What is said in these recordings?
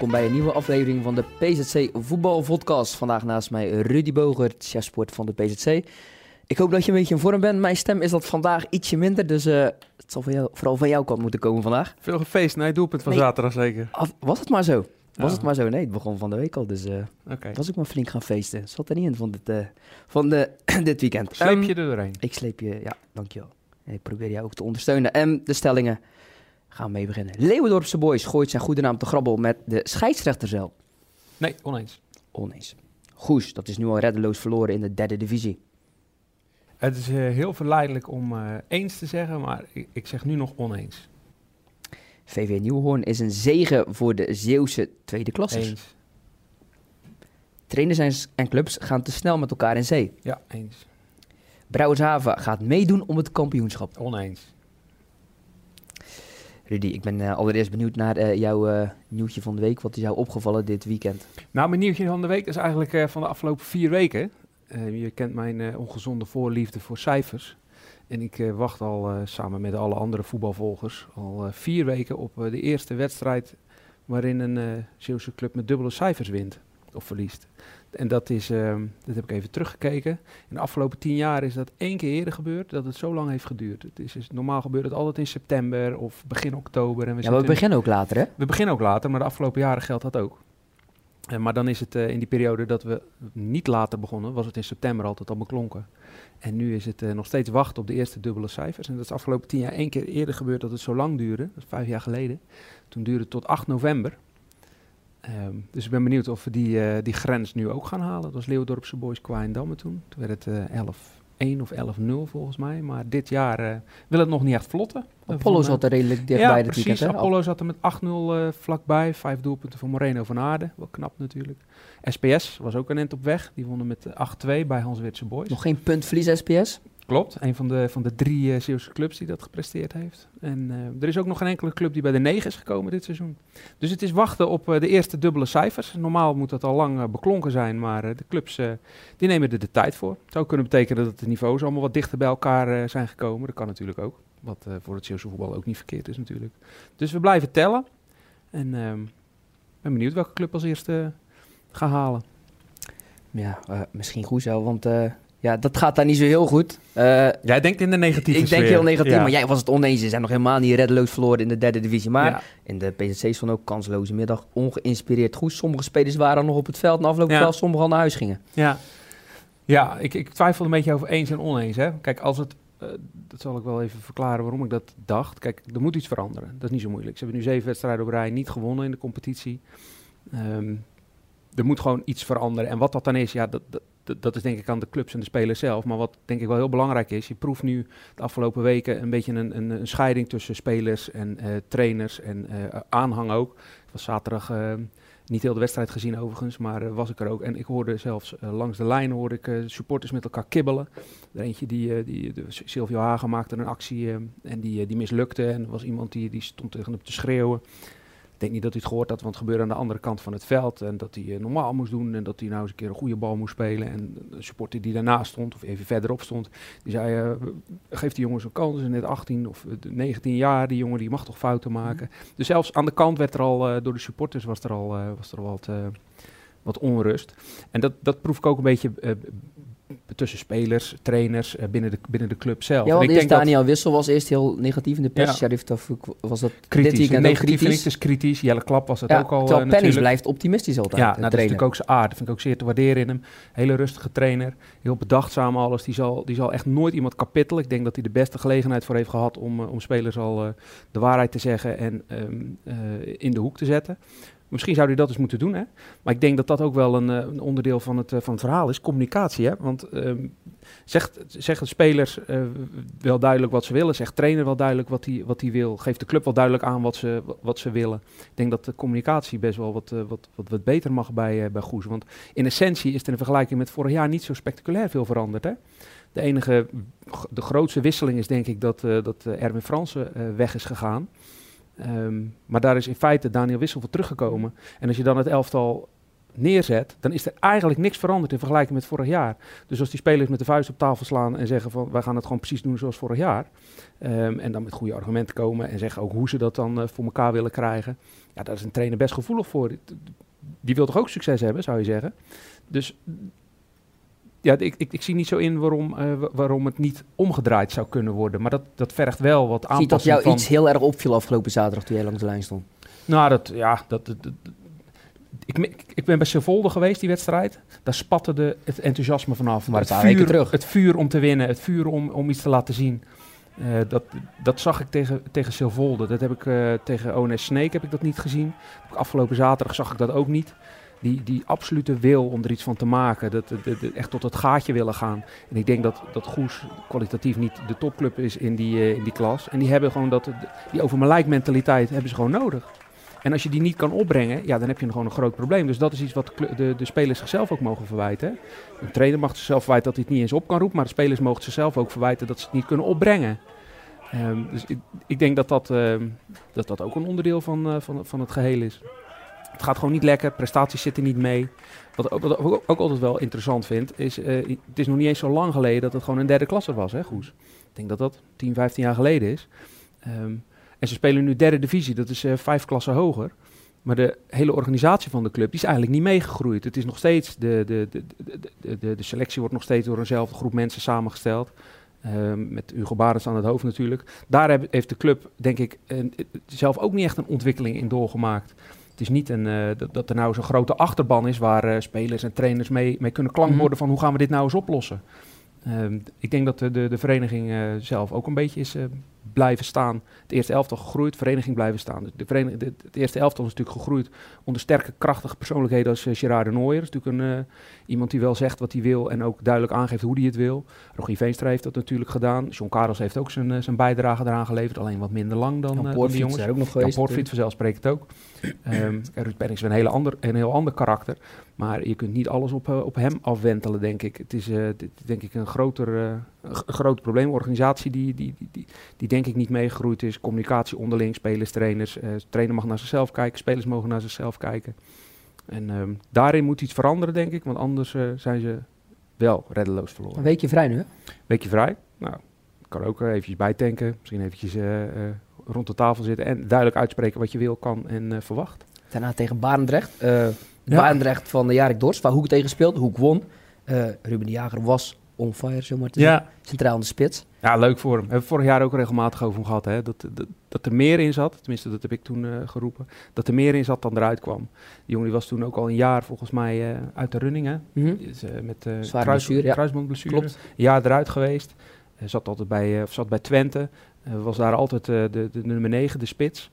welkom bij een nieuwe aflevering van de PZC Voetbalvodcast. Vandaag naast mij Rudy Bogert, chefsport van de PZC. Ik hoop dat je een beetje in vorm bent. Mijn stem is dat vandaag ietsje minder, dus uh, het zal van jou, vooral van jouw kant moeten komen vandaag. Veel gefeest, nee, doelpunt van Nee. zaterdag zeker. Af- was het maar zo? Was het maar zo? Nee, het begon van de week al, dus eh was ik maar flink gaan feesten. Zat er niet in van dit, eh, van de, dit weekend. Sleep Ehm, je er doorheen. Ik sleep je, ja, dankjewel. Ik probeer jou ook te ondersteunen. En de stellingen gaan we mee beginnen. Leeuwendorpse Boys gooit zijn goede naam te grabbel met de scheidsrechter zelf. Nee, oneens. Oneens. Goes, dat is nu al reddeloos verloren in de derde divisie. Het is eh, heel verleidelijk om eh, eens te zeggen, maar ik, ik zeg nu nog oneens. VV Nieuwhoorn is een zegen voor de Zeeuwse tweede klasse. Eens. Trainers en, en clubs gaan te snel met elkaar in zee. Ja, eens. Brouwershaven gaat meedoen om het kampioenschap. Oneens. Rudy, ik ben eh, allereerst benieuwd naar eh, jouw eh, nieuwtje van de week. Wat is jou opgevallen dit weekend? Nou, mijn nieuwtje van de week is eigenlijk van de afgelopen vier weken. Je kent mijn ongezonde voorliefde voor cijfers. En ik wacht al samen met alle andere voetbalvolgers al vier weken op de eerste wedstrijd waarin een Zeeuwse club met dubbele cijfers wint of verliest. En dat is, ehm, dat heb ik even teruggekeken. In de afgelopen tien jaar is dat één keer eerder gebeurd dat het zo lang heeft geduurd. Het is, is- normaal gebeurt het altijd in september of begin oktober. En we, Ja, maar we beginnen ook later, hè? we beginnen ook later, maar de afgelopen jaren geldt dat ook. Eh, maar dan is het eh, in die periode dat we niet later begonnen, was het in september altijd al beklonken. En nu is het eh, nog steeds wachten op de eerste dubbele cijfers. En dat is de afgelopen tien jaar één keer eerder gebeurd dat het zo lang duurde. Dat is vijf jaar geleden. Toen duurde het tot 8 november. Ehm, dus ik ben benieuwd of we die, eh, die grens nu ook gaan halen. Dat was Leeuwdorpse Boys Kwaaiendamme toen. Toen werd het eh 11-1 of 11-0 volgens mij. Maar dit jaar eh, wil het nog niet echt vlotten. Apollo zat er redelijk dichtbij ja, dit precies. weekend, hè? Apollo zat er met 8-0 eh, vlakbij. Vijf doelpunten voor Moreno van Aarde. Wel knap natuurlijk. SPS was ook een end op weg. Die wonnen met eh, 8-2 bij Hans Witse Boys. Nog geen punt verlies SPS. Klopt. Een van de, van de drie uh, Zeeuwse clubs die dat gepresteerd heeft. En uh, er is ook nog geen enkele club die bij de 9 is gekomen dit seizoen. Dus het is wachten op uh, de eerste dubbele cijfers. Normaal moet dat al lang beklonken zijn, maar de clubs die nemen er de tijd voor. Het zou kunnen betekenen dat de niveaus allemaal wat dichter bij elkaar zijn gekomen. Dat kan natuurlijk ook. Wat voor het Zeeuwse voetbal ook niet verkeerd is natuurlijk. Dus we blijven tellen. En ehm, ben benieuwd welke club als eerste gaat halen. Ja, misschien goed zo, want ja, dat gaat daar niet zo heel goed. Uh, jij denkt in de negatieve Ik sfeer. denk heel negatief, ja. maar jij was het oneens. Ze zijn nog helemaal niet reddeloos verloren in de derde divisie. Maar ja. in de PZC van ook kansloze middag ongeïnspireerd goed. Sommige spelers waren nog op het veld en afgelopen Ja. veld, sommigen al naar huis gingen. Ja, ja ik, ik twijfel een beetje over eens en oneens. Hè. Kijk, als het, uh, dat zal ik wel even verklaren waarom ik dat dacht. Kijk, er moet iets veranderen. Dat is niet zo moeilijk. Ze hebben nu zeven wedstrijden op rij niet gewonnen in de competitie. Um, er moet gewoon iets veranderen. En wat dat dan is, ja, dat, dat, dat, is denk ik aan de clubs en de spelers zelf. Maar wat denk ik wel heel belangrijk is, je proeft nu de afgelopen weken een beetje een, een, een scheiding tussen spelers en uh, trainers en uh, aanhang ook. Ik was zaterdag uh, niet heel de wedstrijd gezien overigens, maar was ik er ook. En ik hoorde zelfs langs de lijn hoorde ik supporters met elkaar kibbelen. Er eentje die, die Silvio Hagen maakte een actie en die, die mislukte. En er was iemand die, die stond tegen hem te schreeuwen. Ik denk niet dat hij het gehoord had, want het gebeurde aan de andere kant van het veld. En dat hij uh, normaal moest doen en dat hij nou eens een keer een goede bal moest spelen. En de supporter die daarnaast stond, of even verderop stond, die zei, uh, geef die jongens een kans. Net 18 of 19 jaar, die jongen die mag toch fouten maken. Mm. Dus zelfs aan de kant werd er al, uh, door de supporters was er al, was er al wat, wat onrust. En dat, dat proef ik ook een beetje uh, tussen spelers, trainers, uh, binnen, de, binnen de club zelf. Ja, want en ik denk Daniel dat... Wissel was eerst heel negatief in de pers. Ja. Sheriff, of was dat kritisch. dit weekend negatief kritisch? vind ik dus kritisch. Jelle Klap was het ja, ook al terwijl uh, blijft optimistisch altijd. Ja, nou, dat is natuurlijk ook zijn aard. Dat vind ik ook zeer te waarderen in hem. Hele rustige trainer. Heel bedachtzaam alles. Die zal, die zal echt nooit iemand kapittelen. Ik denk dat hij de beste gelegenheid voor heeft gehad om, om spelers al de waarheid te zeggen en um, uh, in de hoek te zetten. Misschien zou hij dat eens moeten doen, hè? Maar ik denk dat dat ook wel een, een onderdeel van het, van het verhaal is, communicatie, hè? Want um, zegt, zeggen spelers uh, wel duidelijk wat ze willen, zegt trainer wel duidelijk wat hij wat wil, geeft de club wel duidelijk aan wat ze, wat ze willen. Ik denk dat de communicatie best wel wat, wat, wat, wat beter mag bij, uh, bij Goes. Want in essentie is er in vergelijking met vorig jaar niet zo spectaculair veel veranderd, hè? De enige, de grootste wisseling is denk ik dat, dat Erwin Fransen weg is gegaan. Um, maar daar is in feite Daniel Wissel voor teruggekomen. En als je dan het elftal neerzet, dan is er eigenlijk niks veranderd in vergelijking met vorig jaar. Dus als die spelers met de vuist op tafel slaan en zeggen van wij gaan het gewoon precies doen zoals vorig jaar. ehm, en dan met goede argumenten komen en zeggen ook hoe ze dat dan eh, voor elkaar willen krijgen. Ja, daar is een trainer best gevoelig voor. Die wil toch ook succes hebben, zou je zeggen. Dus ja, ik, ik, ik zie niet zo in waarom, eh, wa- waarom het niet omgedraaid zou kunnen worden. Maar dat, dat vergt wel wat Zie je dat aanpassing jou van... iets heel erg opviel afgelopen zaterdag toen jij langs de lijn stond? Nou, dat, ja, dat, dat- dat- ik, ik ben bij Sevolde geweest, die wedstrijd. Daar spatte de, het enthousiasme vanaf. Maar het, vuur, terug. het vuur om te winnen, het vuur om, om iets te laten zien. Eh, dat, dat zag ik tegen, tegen Silvolde. Dat heb ik eh, tegen ONS Snake heb ik dat niet gezien. Afgelopen zaterdag zag ik dat ook niet. Die, die absolute wil om er iets van te maken. Dat, echt tot het gaatje willen gaan. En ik denk dat, dat Goes kwalitatief niet de topclub is in die, eh, in die klas. En die hebben gewoon dat, die over mentaliteit hebben ze gewoon nodig. En als je die niet kan opbrengen, ja, dan heb je gewoon een groot probleem. Dus dat is iets wat de, de, spelers zichzelf ook mogen verwijten. Een trainer mag zichzelf verwijten dat hij het niet eens op kan roepen, maar de spelers mogen zichzelf ook verwijten dat ze het niet kunnen opbrengen. Ehm, dus ik, ik denk dat dat, ehm, dat dat ook een onderdeel van, eh, van, van het geheel is. Het gaat gewoon niet lekker, prestaties zitten niet mee. Wat, wat ik ook, altijd wel interessant vind, is eh, het is nog niet eens zo lang geleden dat het gewoon een derde klasse was, hè, Goes. Ik denk dat dat 10, 15 jaar geleden is. Ehm, en ze spelen nu derde divisie, dat is eh, vijf klassen hoger. Maar de hele organisatie van de club die is eigenlijk niet meegegroeid. Het is nog steeds, de, de, de, de, de, selectie wordt nog steeds door eenzelfde groep mensen samengesteld. Ehm, met Hugo Barens aan het hoofd natuurlijk. Daar heeft de club, denk ik, zelf ook niet echt een ontwikkeling in doorgemaakt. Het is niet een, eh, dat, dat er nou zo'n grote achterban is waar eh, spelers en trainers mee, mee kunnen klank Mhm. worden van hoe gaan we dit nou eens oplossen. Ehm, ik denk dat de, de, de vereniging eh, zelf ook een beetje is eh, blijven staan. Het eerste elftal gegroeid, vereniging blijven staan. De vereniging, de- het eerste elftal is natuurlijk gegroeid onder sterke, krachtige persoonlijkheden als uh, Gerard de Nooijer. Dat is natuurlijk een, iemand die wel zegt wat hij wil en ook duidelijk aangeeft hoe hij het wil. Rogier Veenstra heeft dat natuurlijk gedaan. John Karels heeft ook zijn, zijn bijdrage eraan geleverd, alleen wat minder lang dan, dan Poortvliet die jongens. Jan. Portfried vanzelfsprekend ook. Ehm Ruud Penning is een, hele ander, een heel ander karakter. Maar je kunt niet alles op, eh, op hem afwentelen, denk ik. Het is eh, dit, denk ik een groter, eh, een een groot probleem. Organisatie die, die, die, die, die denk ik niet meegegroeid is. Communicatie onderling, spelers, trainers. Eh trainer mag naar zichzelf kijken, spelers mogen naar zichzelf kijken. En ehm, daarin moet iets veranderen, denk ik. Want anders eh, zijn ze wel reddeloos verloren. Een weekje vrij nu, hè? Weekje vrij. Nou, kan ook eh, eventjes bijtanken. Misschien eventjes eh, eh, rond de tafel zitten en duidelijk uitspreken wat je wil, kan en eh, verwacht. Daarna tegen Barendrecht. Ja. Barendrecht van de Jarek Dors, waar Hoek tegen speelde. Hoek won. Eh, Ruben de Jager was on fire, zomaar te zeggen. Centraal in de spits. Ja, leuk voor hem. We hebben vorig jaar ook regelmatig over hem gehad. Hè? Dat, dat, dat er meer in zat, tenminste dat heb ik toen eh, geroepen, dat er meer in zat dan eruit kwam. Die jongen die was toen ook al een jaar volgens mij eh, uit de running. Hè? Mhm. Is, eh, met eh Zware kruis, blessure, ja. kruisbandblessure. Klopt. Een jaar eruit geweest. Zat altijd bij, eh, of zat bij Twente. Was daar altijd de, de nummer 9, de spits.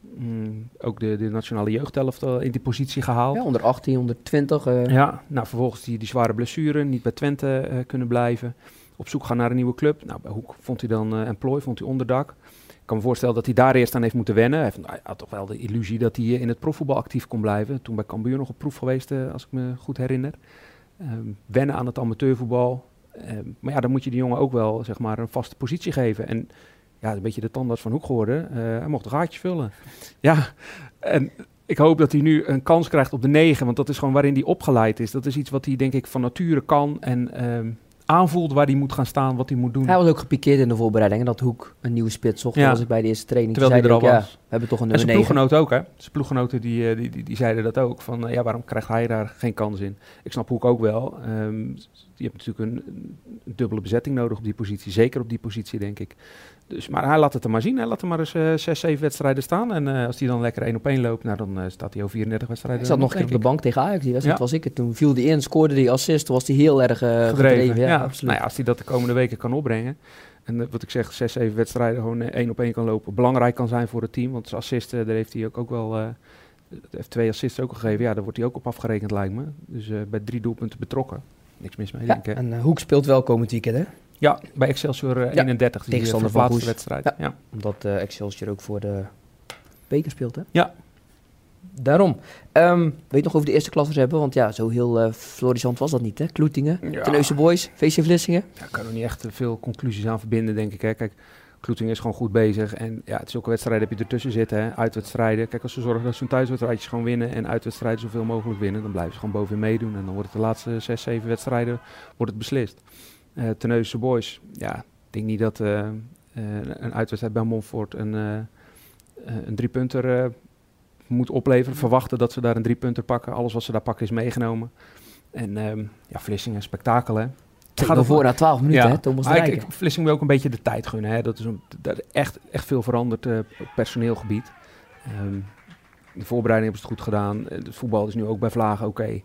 Mm, ook de, de nationale jeugdhelft eh, in die positie gehaald. Ja, onder 18, onder 20. eh, Ja, nou vervolgens die, die zware blessure, niet bij Twente eh, kunnen blijven. Op zoek gaan naar een nieuwe club. Nou, bij Hoek vond hij dan eh employ, vond hij onderdak. Ik kan me voorstellen dat hij daar eerst aan heeft moeten wennen. Hij, heeft, hij had toch wel de illusie dat hij in het profvoetbal actief kon blijven. Toen bij Cambuur nog op proef geweest, als ik me goed herinner. Ehm, wennen aan het amateurvoetbal. Ehm, maar ja, dan moet je die jongen ook wel zeg maar, een vaste positie geven. En ja, een beetje de tandarts van Hoek geworden. Eh, hij mocht een gaatje vullen. Ja, en ik hoop dat hij nu een kans krijgt op de negen, want dat is gewoon waarin hij opgeleid is. Dat is iets wat hij denk ik van nature kan en ehm, aanvoelt waar hij moet gaan staan, wat hij moet doen. Hij was ook gepikeerd in de voorbereiding. En dat Hoek een nieuwe spits zocht. Ja. Was ik bij de eerste training. Terwijl hij er al was. Ja, we hebben toch een en nummer zijn 9. ploeggenoten ook, hè? Zijn ploeggenoten die, eh, die, die, die zeiden dat ook. Van eh, ja, waarom krijgt hij daar geen kans in? Ik snap Hoek ook wel. Ehm, je hebt natuurlijk een, een dubbele bezetting nodig op die positie. Zeker op die positie, denk ik. Dus, maar hij laat het er maar zien. Hij laat er maar eens eh, zes, zeven wedstrijden staan. En eh, als hij dan lekker één op één loopt, nou, dan eh, staat hij over 34 wedstrijden. Ik zat nog een keer op de bank tegen Ajax. Die wedstrijd Ja. was ik het. Toen viel hij in, scoorde hij assist. Toen was hij heel erg gedreven. gedreven. Ja, Ja, absoluut. Nou ja, als hij dat de komende weken kan opbrengen. En wat ik zeg, zes, zeven wedstrijden gewoon één op één kan lopen. Belangrijk kan zijn voor het team. Want zijn assist, eh, daar heeft hij ook, ook wel... heeft twee assists ook gegeven. Ja, daar wordt hij ook op afgerekend, lijkt me. Dus bij drie doelpunten betrokken. Niks mis mee, Ja, denk ik. en eh, Hoek speelt wel komend weekend, hè? Ja, bij Excelsior eh, Ja, 31. Die tegenstander eh, verplaatste van wedstrijd. Ja. Ja. Omdat eh, Excelsior ook voor de beker speelt, hè? Ja. Daarom. Ehm weet je nog over de eerste klassers hebben? Want ja, zo heel eh florissant was dat niet, hè? Kloetingen, Ja. Boys, VC Vlissingen. Ja, ik kan er niet echt eh, veel conclusies aan verbinden, denk ik. Hè. Kijk, Kloeting is gewoon goed bezig. En ja, het is ook een wedstrijd heb je ertussen zitten, hè, uitwedstrijden. Kijk, als ze zorgen dat ze hun thuiswedstrijdjes gewoon winnen en uitwedstrijden zoveel mogelijk winnen, dan blijven ze gewoon bovenin meedoen. En dan wordt het de laatste zes, zeven wedstrijden wordt het beslist. Uh, Terneuzense Boys, ja, ik denk niet dat uh, uh, een uitwedstrijd bij Montfort een, een driepunter moet opleveren. Verwachten dat ze daar een driepunter pakken. Alles wat ze daar pakken is meegenomen. En um, ja, Vlissingen, spektakel hè. Het gaat voor na 12 minuten, ja. hè, Thomas de ik, Vlissingen wil ook een beetje de tijd gunnen. Hè. Dat is, een, dat echt, echt veel veranderd uh, op personeelgebied. Um, de voorbereiding hebben ze het goed gedaan. Het voetbal is nu ook bij Vlagen oké.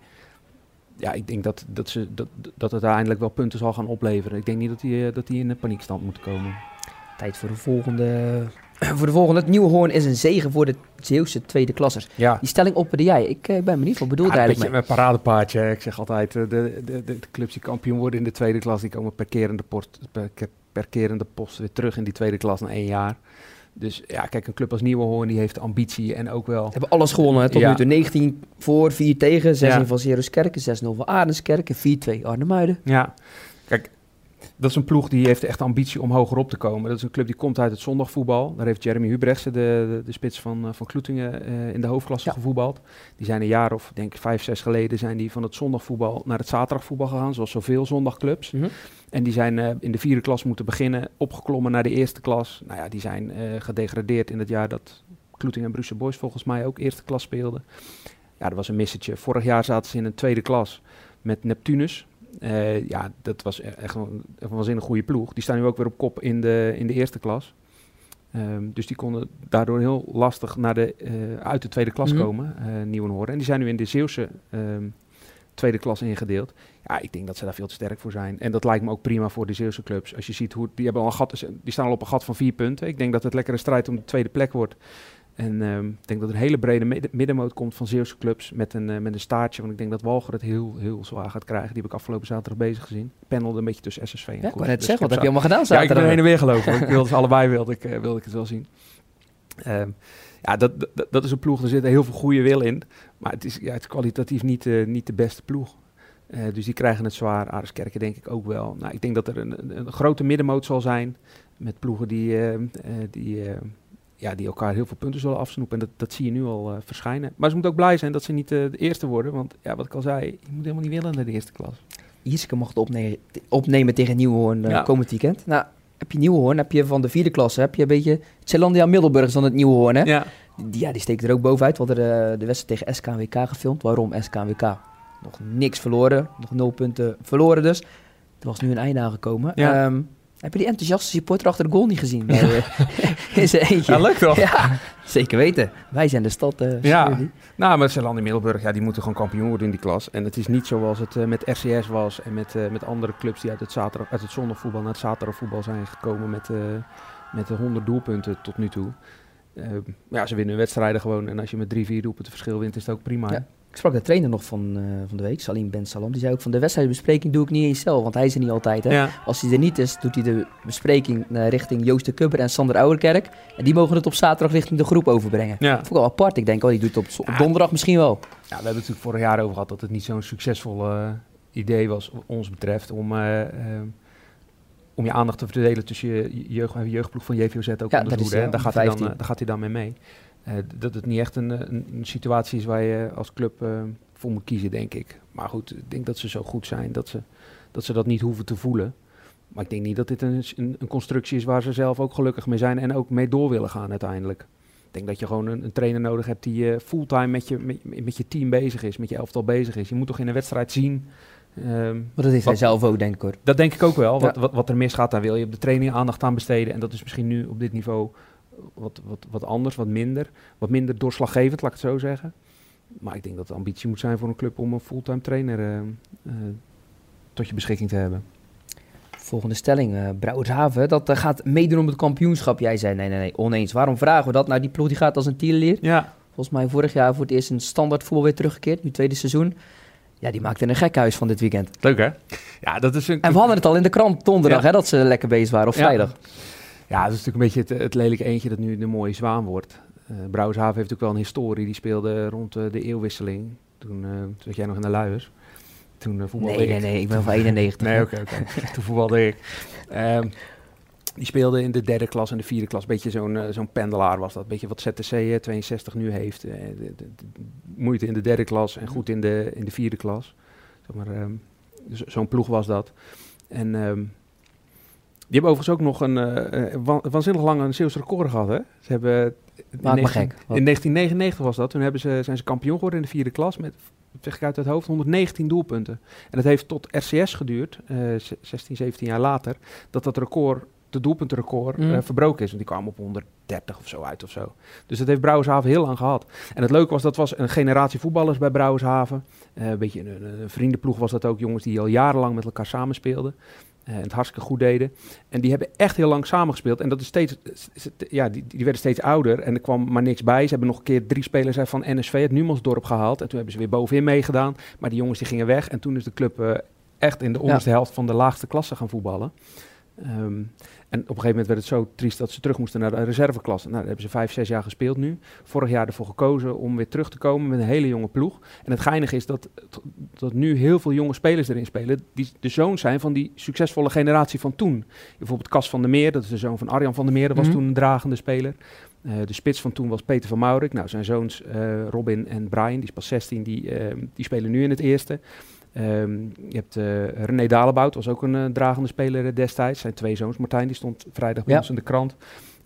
Ja, ik denk dat, dat, ze, dat, dat het uiteindelijk wel punten zal gaan opleveren. Ik denk niet dat die, dat die in de paniekstand moeten komen. Tijd voor de volgende voor de volgende. Het Nieuwe Hoorn is een zegen voor de Zeeuwse tweede klassers. Ja. Die stelling opperde jij. Ik uh, ben benieuwd wat bedoel ja, eigenlijk Mijn paradepaardje. Ik zeg altijd, uh, de, de, de, clubs die kampioen worden in de tweede klas, die komen per kerende, post, per, per kerende post weer terug in die tweede klas na één jaar. Dus ja, kijk, een club als Nieuwe Hoorn die heeft ambitie en ook wel... Ze hebben alles gewonnen hè, tot nu toe. 19 voor, 4 tegen, 6 ja. van Kerken, 6-0 van Aardenskerken, 4-2 Arnhemuiden. Ja, dat is een ploeg die heeft echt ambitie om hoger op te komen. Dat is een club die komt uit het zondagvoetbal. Daar heeft Jeremy Hubrechtse, de, de, de, spits van, uh, van Kloetingen, uh, in de hoofdklasse gevoetbald. Die zijn een jaar of denk ik vijf, zes geleden zijn die van het zondagvoetbal naar het zaterdagvoetbal gegaan, zoals zoveel zondagclubs. Mm -hmm. En die zijn uh, in de vierde klas moeten beginnen, opgeklommen naar de eerste klas. Nou ja, die zijn gedegradeerd in het jaar dat Kloetingen en Brussel Boys volgens mij ook eerste klas speelden. Ja, dat was een missetje. Vorig jaar zaten ze in een tweede klas met Neptunus. Uh, ja, dat was e-, echt een, was in een goede ploeg. Die staan nu ook weer op kop in de, in de eerste klas. Um, dus die konden daardoor heel lastig naar de, uh, uit de tweede klas mm -hmm. komen, uh, Nieuwenhoorn. En die zijn nu in de Zeeuwse um, tweede klas ingedeeld. Ja, ik denk dat ze daar veel te sterk voor zijn. En dat lijkt me ook prima voor de Zeeuwse clubs. Als je ziet hoe die hebben al een gat, die staan al op een gat van vier punten. Ik denk dat het lekkere strijd om de tweede plek wordt. En um, ik denk dat er een hele brede middenmoot komt van Zeeuwse clubs met een, uh, met een staartje. Want ik denk dat Walger het heel, heel zwaar gaat krijgen. Die heb ik afgelopen zaterdag bezig gezien. Pendelde een beetje tussen SSV en Ja, ik net dus zeggen, wat heb je allemaal gedaan zaterdag? Ja, ik ben heen en weer gelopen. ik wilde ze allebei wilde ik, uh, wilde ik het wel zien. Um, ja, dat, dat, dat, is een ploeg, er zit heel veel goede wil in. Maar het is, ja, het is kwalitatief niet, uh, niet de beste ploeg. Uh, dus die krijgen het zwaar. Areskerken denk ik ook wel. Nou, ik denk dat er een, een, een grote middenmoot zal zijn. Met ploegen die, die ja, die elkaar heel veel punten zullen afsnoepen. En dat, dat zie je nu al uh, verschijnen. Maar ze moeten ook blij zijn dat ze niet uh, de eerste worden. Want ja, wat ik al zei, je moet helemaal niet willen naar de eerste klas. Jiske mocht opnemen, opnemen tegen Nieuwhoorn uh, ja. komend weekend. Nou, heb je Nieuwhoorn, heb je van de vierde klasse, heb je een beetje Zeelandia Middelburg dan het Nieuwhoorn, hè? Ja. Die, ja, die steekt er ook bovenuit. We hadden de, de wedstrijd tegen SKWK gefilmd. Waarom SKWK? Nog niks verloren, nog nul punten verloren dus. Er was nu een einde aangekomen. Ja. Um, heb je die enthousiaste supporter achter de goal niet gezien? Nee, in zijn eentje. Ja, leuk toch? Ja, zeker weten. Wij zijn de stad. Uh, ja, nou, met Zeeland in Middelburg, ja, die moeten gewoon kampioen worden in die klas. En het is niet zoals het uh, met RCS was en met, uh, met andere clubs die uit het, zaterdag, uit het zondagvoetbal naar het zaterdagvoetbal zijn gekomen met, met 100 doelpunten tot nu toe. ja, ze winnen wedstrijden gewoon. En als je met drie, vier doelpunten verschil wint, is het ook prima. Ja. Ik sprak de trainer nog van, uh, van de week, Salim Ben Salam. Die zei ook van de wedstrijdbespreking doe ik niet eens zelf, want hij is er niet altijd. Hè? Ja. Als hij er niet is, doet hij de bespreking uh, richting Joost de Kubber en Sander Ouwerkerk. En die mogen het op zaterdag richting de groep overbrengen. Ja. Dat vond ik wel apart. Ik denk, oh, die doet het op, op donderdag misschien wel. Ja, we hebben het natuurlijk vorig jaar over gehad dat het niet zo'n succesvol uh, idee was, wat ons betreft, om om je aandacht te verdelen tussen je jeugd, jeugdploeg van JVOZ ook ja, onder de hoede. Daar, gaat hij dan, daar gaat hij dan mee mee. Uh, dat het niet echt een, een, een, situatie is waar je als club uh, voor moet kiezen, denk ik. Maar goed, ik denk dat ze zo goed zijn dat ze dat, ze dat niet hoeven te voelen. Maar ik denk niet dat dit een, een, constructie is waar ze zelf ook gelukkig mee zijn en ook mee door willen gaan uiteindelijk. Ik denk dat je gewoon een, een trainer nodig hebt die uh, fulltime met je, met, met, je team bezig is, met je elftal bezig is. Je moet toch in een wedstrijd zien. Um, maar dat heeft hij zelf ook, denk ik hoor. Dat denk ik ook wel. Ja. Wat, wat, wat er misgaat, daar wil je op de training aandacht aan besteden. En dat is misschien nu op dit niveau wat, wat, wat anders, wat minder. Wat minder doorslaggevend, laat ik het zo zeggen. Maar ik denk dat de ambitie moet zijn voor een club om een fulltime trainer uh, uh, tot je beschikking te hebben. Volgende stelling, uh, Brouwershaven, dat uh, gaat meedoen om het kampioenschap. Jij zei nee, nee, nee, oneens. Waarom vragen we dat? Nou, die ploeg die gaat als een tierenleer. Ja. Volgens mij vorig jaar voor het eerst een standaard voetbal weer teruggekeerd, nu tweede seizoen. Ja, die maakte een gekhuis van dit weekend. Leuk hè? Ja, dat is een... En we hadden het al in de krant donderdag, ja. hè, dat ze lekker bezig waren, of vrijdag. Ja. Dat is natuurlijk een beetje het, het lelijke eentje dat nu de mooie zwaan wordt. Uh, Brouwershaven heeft ook wel een historie. Die speelde rond uh, de eeuwwisseling. Toen, uh, toen zat jij nog in de luiers. Toen voetbalde nee, ik. Nee, nee, ik ben van 91. nee, oké, oké. toen voetbalde ik. Um, Die speelde in de derde klas en de vierde klas. Beetje zo'n zo'n pendelaar was dat. Beetje wat ZTC 62 nu heeft. De, de, moeite in de derde klas en goed in de, in de vierde klas. Zeg maar, um, zo'n ploeg was dat. En um, die hebben overigens ook nog een uh, waanzinnig lang een Zeeuwse record gehad. Hè? Ze hebben Maak me gek. In 1999 was dat. Toen hebben ze, zijn ze kampioen geworden in de vierde klas met, zeg ik uit het hoofd, 119 doelpunten. En dat heeft tot RCS geduurd, uh, 16, 17 jaar later, dat dat record, de doelpuntenrecord, mm. uh, verbroken is. Want die kwam op 130 of zo uit of zo. Dus dat heeft Brouwershaven heel lang gehad. En het leuke was, dat was een generatie voetballers bij Brouwershaven. Uh, een beetje een, een, vriendenploeg was dat ook, jongens die al jarenlang met elkaar samenspeelden. En het hartstikke goed deden. En die hebben echt heel lang samengespeeld. En dat is steeds, ja, die, die werden steeds ouder. En er kwam maar niks bij. Ze hebben nog een keer drie spelers van NSV, het Numansdorp, gehaald. En toen hebben ze weer bovenin meegedaan. Maar die jongens die gingen weg. En toen is de club uh, echt in de onderste helft van de laagste klasse gaan voetballen. Um, en op een gegeven moment werd het zo triest dat ze terug moesten naar de reserveklasse. Nou, daar hebben ze vijf, zes jaar gespeeld nu. Vorig jaar ervoor gekozen om weer terug te komen met een hele jonge ploeg. En het geinige is dat, dat nu heel veel jonge spelers erin spelen. Die de zoon zijn van die succesvolle generatie van toen. Bijvoorbeeld Cas van der Meer, dat is de zoon van Arjan van der Meer. Dat was mhm. toen een dragende speler. Uh, de spits van toen was Peter van Maurik. Nou, zijn zoons uh, Robin en Brian, die is pas 16, die, uh, die spelen nu in het eerste. Um, je hebt uh, René Dalebout, was ook een uh, dragende speler destijds. Zijn twee zoons. Martijn, die stond vrijdag bij ja. ons in de krant.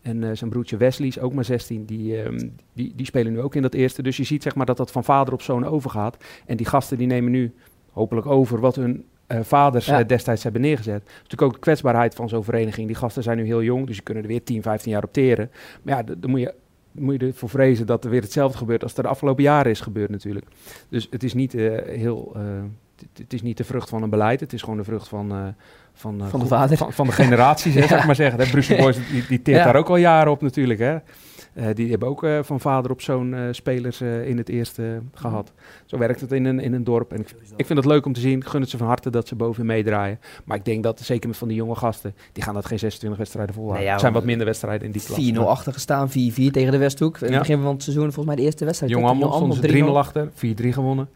En zijn broertje Wesley is ook maar 16. Die, um, die, die spelen nu ook in dat eerste. Dus je ziet zeg maar dat dat van vader op zoon overgaat. En die gasten die nemen nu hopelijk over wat hun vaders ja. destijds hebben neergezet. Is natuurlijk ook de kwetsbaarheid van zo'n vereniging. Die gasten zijn nu heel jong, dus je kunnen er weer 10, 15 jaar op teren. Maar ja, dan moet je moet je ervoor vrezen dat er weer hetzelfde gebeurt als er de afgelopen jaren is gebeurd natuurlijk. Dus het is niet heel het is niet de vrucht van een beleid, het is gewoon de vrucht van, uh, van, uh, van, de vader. Van, van de generaties, ja. zou ik maar zeggen. De Brussel Boys, die, die ja. daar ook al jaren op natuurlijk. Hè. Uh, die hebben ook van vader op zo'n spelers in het eerste gehad. Zo werkt het in een, in een dorp. En ik, ik vind het leuk om te zien. Gun het ze van harte dat ze boven meedraaien. Maar ik denk dat, zeker met van die jonge gasten, die gaan dat geen 26 wedstrijden volhouden. Nee, ja, er zijn wat minder wedstrijden in die klas. 4-0 achter gestaan, 4-4 tegen de Westhoek. In het begin van het seizoen volgens mij de eerste wedstrijd. Jong Ammel stond 3-0 achter, 4-3 gewonnen.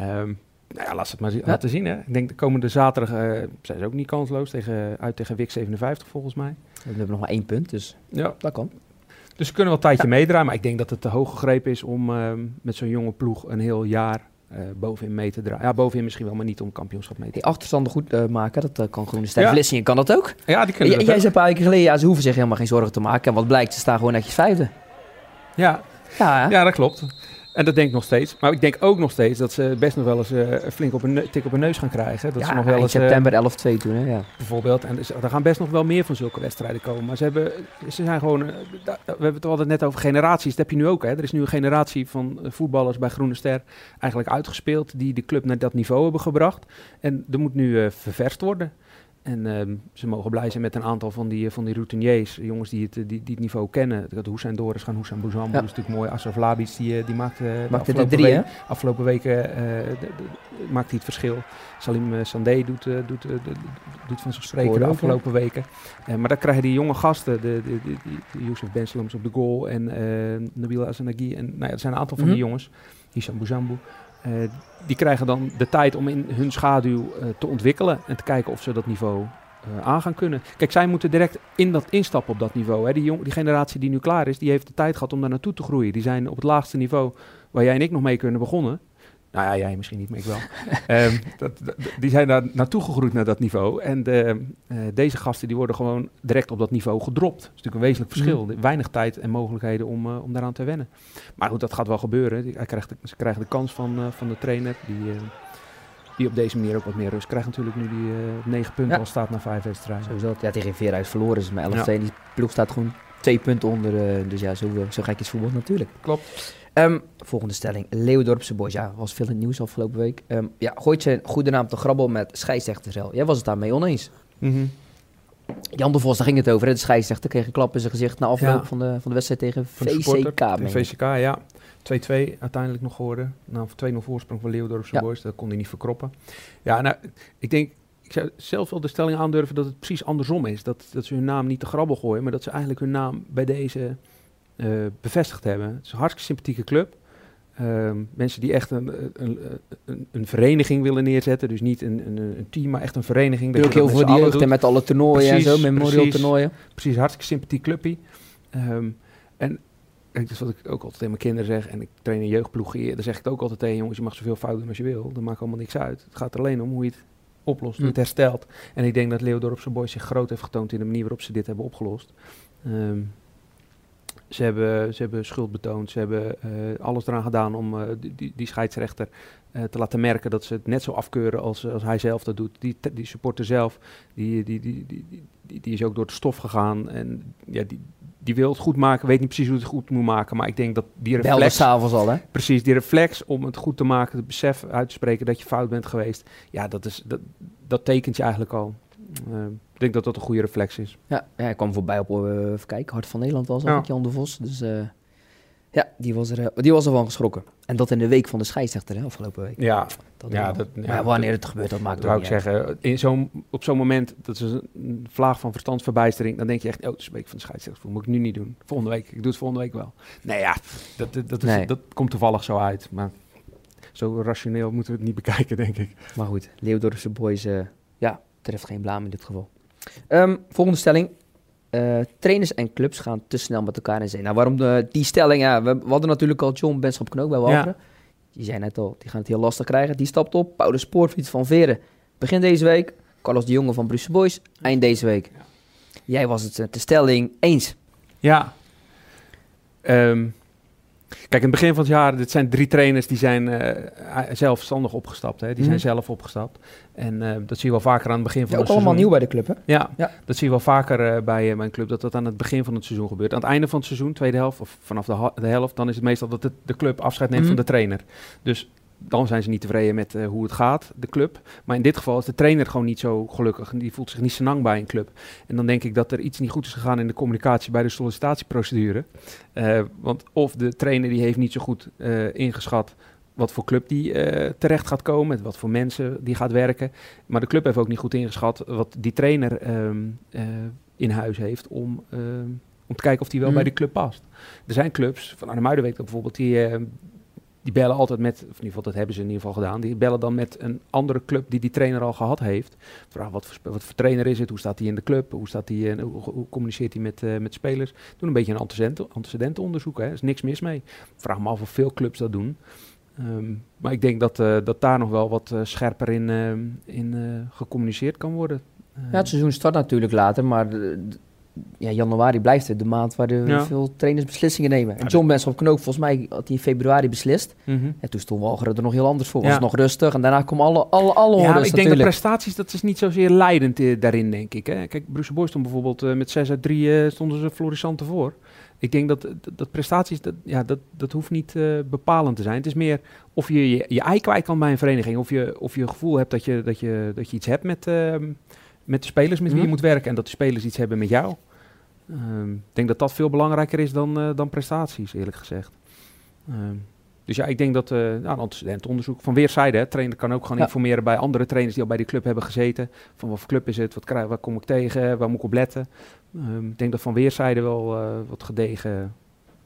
Um, nou ja, laat het maar laten zien. Hè. Ik denk de komende zaterdag uh, zijn ze ook niet kansloos. Tegen, uit tegen WIC 57 volgens mij. We hebben nog maar één punt, dus ja. dat kan. Dus ze kunnen wel een tijdje ja. meedraaien. Maar ik denk dat het te hoog gegrepen is om uh, met zo'n jonge ploeg een heel jaar uh, bovenin mee te draaien. Ja, bovenin misschien wel, maar niet om kampioenschap mee te Die achterstanden goed uh, maken, dat uh, kan Groene Ster. Ja. Vlissingen kan dat ook. Ja, die kunnen Jij zei een paar weken geleden, ja, ze hoeven zich helemaal geen zorgen te maken. En wat blijkt, ze staan gewoon netjes vijfde. Ja, ja, ja dat klopt. En dat denk ik nog steeds. Maar ik denk ook nog steeds dat ze best nog wel eens uh, flink op een tik op hun neus gaan krijgen. Dat ja, ze nog wel in eens, september 11-2 toen, hè? Ja. Bijvoorbeeld. En dus, er gaan best nog wel meer van zulke wedstrijden komen. Maar ze, hebben, ze zijn gewoon... Uh, we hebben het altijd net over generaties. Dat heb je nu ook, hè? Er is nu een generatie van voetballers bij Groene Ster eigenlijk uitgespeeld... die de club naar dat niveau hebben gebracht. En er moet nu ververst worden. En uh, ze mogen blij zijn met een aantal van die, van die routiniers, jongens die het, die, die het niveau kennen. Dat Hussein Doris gaan, Hussein Bouzam, ja. dat is natuurlijk mooi. Asraf Labis, die, eh, die maakte afgelopen, de drie, week, afgelopen weken uh, de, de, maakt hij het verschil. Salim uh, Sandé doet, uh, doet, uh, doet van zich spreken de afgelopen weken. maar dan krijgen die jonge gasten, de, de, de, de Youssef Benslams op de goal en Nabil Azanagi. En nou ja, er zijn een aantal van mm -hmm. die jongens, Hisham Bouzambou. Uh, die krijgen dan de tijd om in hun schaduw uh, te ontwikkelen en te kijken of ze dat niveau uh, aan gaan kunnen. Kijk, zij moeten direct in dat instappen op dat niveau. Hè. Die, jong, die generatie die nu klaar is, die heeft de tijd gehad om daar naartoe te groeien. Die zijn op het laagste niveau waar jij en ik nog mee kunnen begonnen. Nou ja, jij misschien niet, maar ik wel. um, dat, dat, die zijn daar naartoe gegroeid naar dat niveau. En de, uh, deze gasten die worden gewoon direct op dat niveau gedropt. Dat is natuurlijk een wezenlijk verschil. Mm. Weinig tijd en mogelijkheden om, uh, om daaraan te wennen. Maar goed, dat gaat wel gebeuren. Hij krijgt de, ze krijgen de kans van, uh, van de trainer. Die, die op deze manier ook wat meer rust krijgt. Natuurlijk nu die op negen punten ja. al staat na vijf wedstrijden. Sowieso. Ja, tegen Veeruit verloren is maar 11-2. Ja. Die ploeg staat gewoon twee punten onder. dus ja, zo, zo gek is voetbal natuurlijk. Klopt. Um, volgende stelling. Leeuwdorpse Boys. Ja, was veel in het nieuws afgelopen week. Um, ja, gooit zijn goede naam te grabbel met scheidsrechtersrel. Jij was het daarmee oneens. Mm -hmm. Jan de Vos, daar ging het over. Hè? De scheidsrechter kreeg een klap in zijn gezicht na afloop ja. van, de, van de wedstrijd tegen VCK. VCK, ja. 2-2 uiteindelijk nog geworden. Nou, 2-0 voorsprong van Leeuwdorpse ja. Boys. Dat kon hij niet verkroppen. Ja, nou, ik denk... Ik zou zelf wel de stelling aandurven dat het precies andersom is. Dat, dat ze hun naam niet te grabbel gooien, maar dat ze eigenlijk hun naam bij deze uh, bevestigd hebben. Het is een hartstikke sympathieke club. Ehm, mensen die echt een, een, een, een, vereniging willen neerzetten. Dus niet een, een, een team, maar echt een vereniging. Dat ook heel veel die jeugd en met alle toernooien precies, en zo, memorial precies, toernooien. Precies, hartstikke sympathiek clubje. Um, en dat is wat ik ook altijd tegen mijn kinderen zeg. En ik train een jeugdploeg hier. Dan zeg ik het ook altijd tegen jongens, je mag zoveel fouten doen als je wil. Dat maakt allemaal niks uit. Het gaat er alleen om hoe je het oplost, hoe je het hm. herstelt. En ik denk dat Leeuwdorp zijn boys zich groot heeft getoond in de manier waarop ze dit hebben opgelost. Um, ze hebben, ze hebben schuld betoond. Ze hebben uh, alles eraan gedaan om uh, die, die, scheidsrechter uh, te laten merken dat ze het net zo afkeuren als, als hij zelf dat doet. Die, die supporter zelf, die, die, die, die, die, die is ook door de stof gegaan. En ja, die, die wil het goed maken, weet niet precies hoe het goed moet maken. Maar ik denk dat die reflex... s'avonds al, hè? Precies, die reflex om het goed te maken, het besef uit te spreken dat je fout bent geweest. Ja, dat, is, dat, dat tekent je eigenlijk al. Uh, ik denk dat dat een goede reflex is. Ja, ja ik kwam voorbij op, uh, even kijken, Hart van Nederland was ja. Jan de Vos. Dus uh, ja, die was, er, die was ervan geschrokken. En dat in de week van de scheidsrechter, hè, afgelopen week. Ja, dat ja, dat, maar wanneer het gebeurt, dat maakt ook niet ik zeggen, in zo'n, op zo'n moment, dat is een vlaag van verstandsverbijstering, dan denk je echt, oh, het is een week van de scheidsrechter, dat moet ik nu niet doen. Volgende week, ik doe het volgende week wel. Nee ja, dat, dat, dat, is, dat komt toevallig zo uit, maar zo rationeel moeten we het niet bekijken, denk ik. Maar goed, Leeuwdorfse boys, uh, ja, treft geen blaam in dit geval. Um, volgende stelling. Uh, trainers en clubs gaan te snel met elkaar in zee. Nou, waarom de, die stelling? Ja, we, hadden natuurlijk al John Benschop Knook bij. Ja. Die zei net al, die gaan het heel lastig krijgen. Die stapt op. Paulus Spoorfiets van Veren. Begin deze week. Carlos de Jonge van Brussel Boys. Eind deze week. Jij was het de eh, stelling eens. Ja. Um, Kijk, in het begin van het jaar, dit zijn drie trainers die zijn uh, zelfstandig opgestapt. Hè. Die zijn mhm. zelf opgestapt. En uh, dat zie je wel vaker aan het begin van ja, het seizoen. allemaal nieuw bij de club, hè? Ja, ja. dat zie je wel vaker uh, bij mijn club, dat dat aan het begin van het seizoen gebeurt. Aan het einde van het seizoen, tweede helft, of vanaf de, de helft, dan is het meestal dat de club afscheid neemt mm van de trainer. Dus dan zijn ze niet tevreden met uh, hoe het gaat, de club. Maar in dit geval is de trainer gewoon niet zo gelukkig. En die voelt zich niet lang bij een club. En dan denk ik dat er iets niet goed is gegaan in de communicatie bij de sollicitatieprocedure. Uh, want of de trainer die heeft niet zo goed uh, ingeschat wat voor club die terecht gaat komen, met wat voor mensen die gaat werken. Maar de club heeft ook niet goed ingeschat wat die trainer um, in huis heeft om, ehm, om te kijken of die wel mm. bij de club past. Er zijn clubs, van Arnhem weet bijvoorbeeld, die die bellen altijd met, of in ieder geval dat hebben ze in ieder geval gedaan, die bellen dan met een andere club die die trainer al gehad heeft. Vraag wat voor, wat voor trainer is het, hoe staat hij in de club, hoe, staat die, uh, hoe, communiceert hij met, uh, met spelers. Doen een beetje een antecedenten, antecedentenonderzoek, hè. is niks mis mee. Vraag me af of veel clubs dat doen. Um, maar ik denk dat, uh, dat daar nog wel wat scherper in, in gecommuniceerd kan worden. ja, het seizoen start natuurlijk later, maar ja, januari blijft het de maand waar de veel trainers beslissingen nemen. En John Benschop Knoop, volgens mij had hij in februari beslist. Mm En toen stond Walcheren er nog heel anders voor. Was het nog rustig en daarna komen alle, alle, alle Ja, ik denk de prestaties, dat is niet zozeer leidend uh, daarin, denk ik. Hè. Kijk, Bruce Boys stond bijvoorbeeld uh, met 6 uit 3 uh, stonden ze florissant voor. Ik denk dat, dat, dat, prestaties, dat, ja, dat, dat hoeft niet bepalend te zijn. Het is meer of je je, je ei kwijt kan bij een vereniging. Of je, of je gevoel hebt dat je, dat je, dat je iets hebt met, ehm, met de spelers met wie je mhm. moet werken. En dat de spelers iets hebben met jou. Um, ik denk dat dat veel belangrijker is dan, uh, dan prestaties, eerlijk gezegd. Um, dus ja, ik denk dat uh, nou, een antecedentonderzoek van weerszijden, trainer kan ook gewoon informeren bij andere trainers die al bij die club hebben gezeten. Van wat voor club is het, wat krijg, waar kom ik tegen, waar moet ik op letten. Um, ik denk dat van weerszijden wel uh, wat gedegen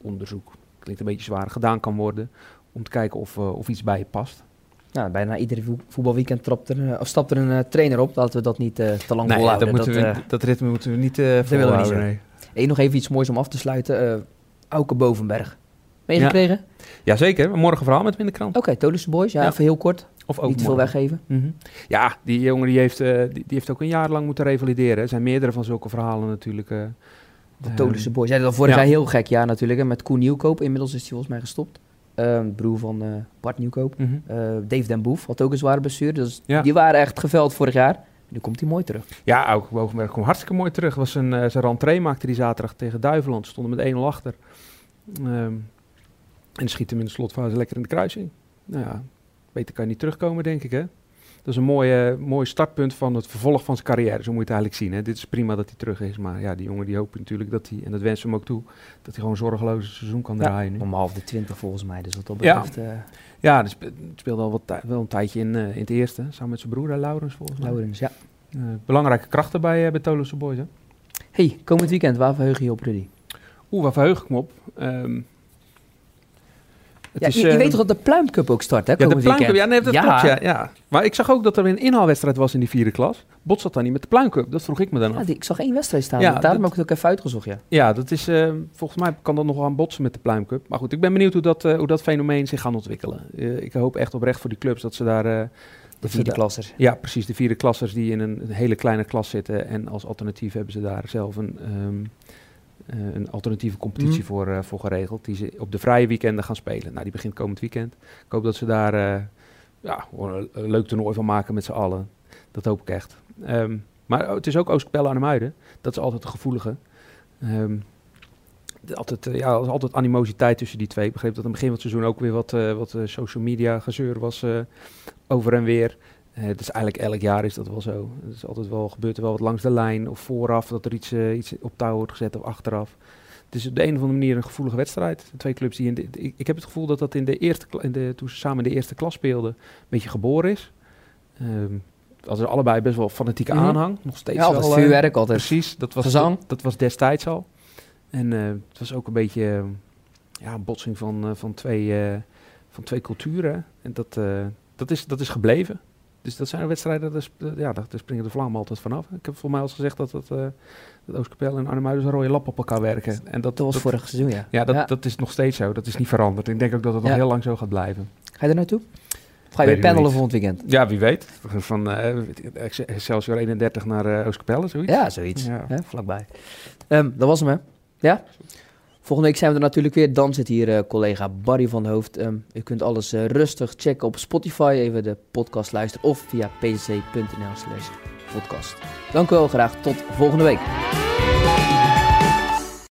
onderzoek, klinkt een beetje zwaar, gedaan kan worden. Om te kijken of, of iets bij je past. Nou, bijna iedere voetbalweekend trapt er, of stapt er een trainer op. Laten we dat niet te lang nee, volhouden. Dat, moeten we, dat ritme moeten we niet uh, volhouden. Nee. Eén nog even iets moois om af te sluiten. Uh, Auke Bovenberg. Meegekregen? Ja. Jazeker, morgen verhaal met hem in de krant. Oké, okay, Boys, ja, even heel kort. Of ook Niet te veel weggeven. Mm -hmm. Ja, die jongen die heeft, uh, die, die, heeft ook een jaar lang moeten revalideren. Er zijn meerdere van zulke verhalen natuurlijk. Uh, de Tolische Boys. Ja, dat vorig jaar heel gek jaar natuurlijk. Hè, met Koen Nieuwkoop. Inmiddels is hij volgens mij gestopt. Uh, broer van Bart Nieuwkoop. Mm -hmm. Dave Den Boef had ook een zware blessure. Dus ja. die waren echt geveld vorig jaar. Nu komt hij mooi terug. Ja, ook Bovenberg komt hartstikke mooi terug. Was een, uh, zijn rentree maakte die zaterdag tegen Duiveland. Stonden met 1-0 achter. Um, en schiet hem in de slotfase lekker in de kruising. Nou ja, beter kan je niet terugkomen, denk ik, hè? Dat is een mooi, mooi startpunt van het vervolg van zijn carrière. Zo moet je het eigenlijk zien. Hè? Dit is prima dat hij terug is. Maar ja, die jongen die hoopt natuurlijk dat hij, en dat wensen we hem ook toe, dat hij gewoon zorgeloos een seizoen kan draaien. Nu. Om half de twintig volgens mij. Dus wat dat betreft. Ja, uh, ja het speelde al wat wel een tijdje in, uh, in het eerste. Samen met zijn broer, Laurens volgens mij. Laurens, ja. Uh, belangrijke krachten bij, uh, bij Boys, hè? Hey, komend weekend, waar verheug je op, Rudy? Oeh, waar verheug ik me op? Um, Het Ja, is, je, je eh, weet toch dat de Pluimcup ook start, hè? ja, de Pluimcup, ja, nee, dat klopt, ja, ja. Maar ik zag ook dat er een inhaalwedstrijd was in die vierde klas. Bot zat dan niet met de Pluimcup, dat vroeg ik me dan af. Ja, die- ik zag één wedstrijd staan. Ja, Daarom dat- heb ik het ook even uitgezocht, ja. Ja, dat is, eh, volgens mij kan dat nog wel aan botsen met de Pluimcup. Maar goed, ik ben benieuwd hoe dat, eh, hoe dat fenomeen zich gaat ontwikkelen. Ik hoop echt oprecht voor die clubs dat ze daar... De dat vierde daar- klasser. Ja, precies. De vierde klassers die in een, hele kleine klas zitten. En als alternatief hebben ze daar zelf een, eh, een alternatieve competitie Mhm. voor, eh, voor geregeld. Die ze op de vrije weekenden gaan spelen. Nou, die begint komend weekend. Ik hoop dat ze daar eh, ja, een, leuk toernooi van maken met z'n allen. Dat hoop ik echt. Ehm, maar het is ook Oostkapelle aan de Muiden. Dat is altijd gevoelige. Ehm, de- altijd, eh, ja, er is altijd animositeit tussen die twee. Ik begreep dat aan het begin van het seizoen ook weer wat, eh, wat eh, social media gezeur was eh, over en weer. Het is eigenlijk elk jaar is dat wel zo. Het is altijd wel, gebeurt er wel wat langs de lijn of vooraf dat er iets, eh, iets op touw wordt gezet of achteraf. Het is op de een of andere manier een gevoelige wedstrijd. Twee clubs die in de, ik, ik heb het gevoel dat dat in de eerste, in de, toen ze samen in de eerste klas speelden, een beetje geboren is. Ehm als er allebei best wel fanatieke Mhm. aanhang, nog steeds Ja, altijd eh, vuurwerk, altijd. Precies, dat was, Gezang. Dat, dat was destijds al. En het was ook een beetje ja, een botsing van, van, twee, van twee culturen. En dat, dat, is, dat is gebleven. Dus dat zijn wedstrijden, daar, ja, daar, springen de vlammen altijd vanaf. Ik heb voor mij al eens gezegd dat, dat, eh dat Oostkapelle en Arnhem een rode lap op elkaar werken. En dat, Dat was dat, vorig seizoen, ja. ja, dat, Ja. dat is nog steeds zo. Dat is niet veranderd. Ik denk ook dat het nog Ja. heel lang zo gaat blijven. Ga je er naartoe? Of ga je Weet weer volgend weekend? Ja, wie weet. Van eh Excelsior 31 naar eh Oostkapelle, zoiets. Ja, zoiets. Ja. Hè, vlakbij. Ehm, dat was hem, hè? Ja? Volgende week zijn we er natuurlijk weer. Dan zit hier eh, collega Barry van Hoofd. Ehm, u kunt alles eh, rustig checken op Spotify. Even de podcast luisteren. Of via pcc.nl slash podcast. Dank u wel. Graag tot volgende week.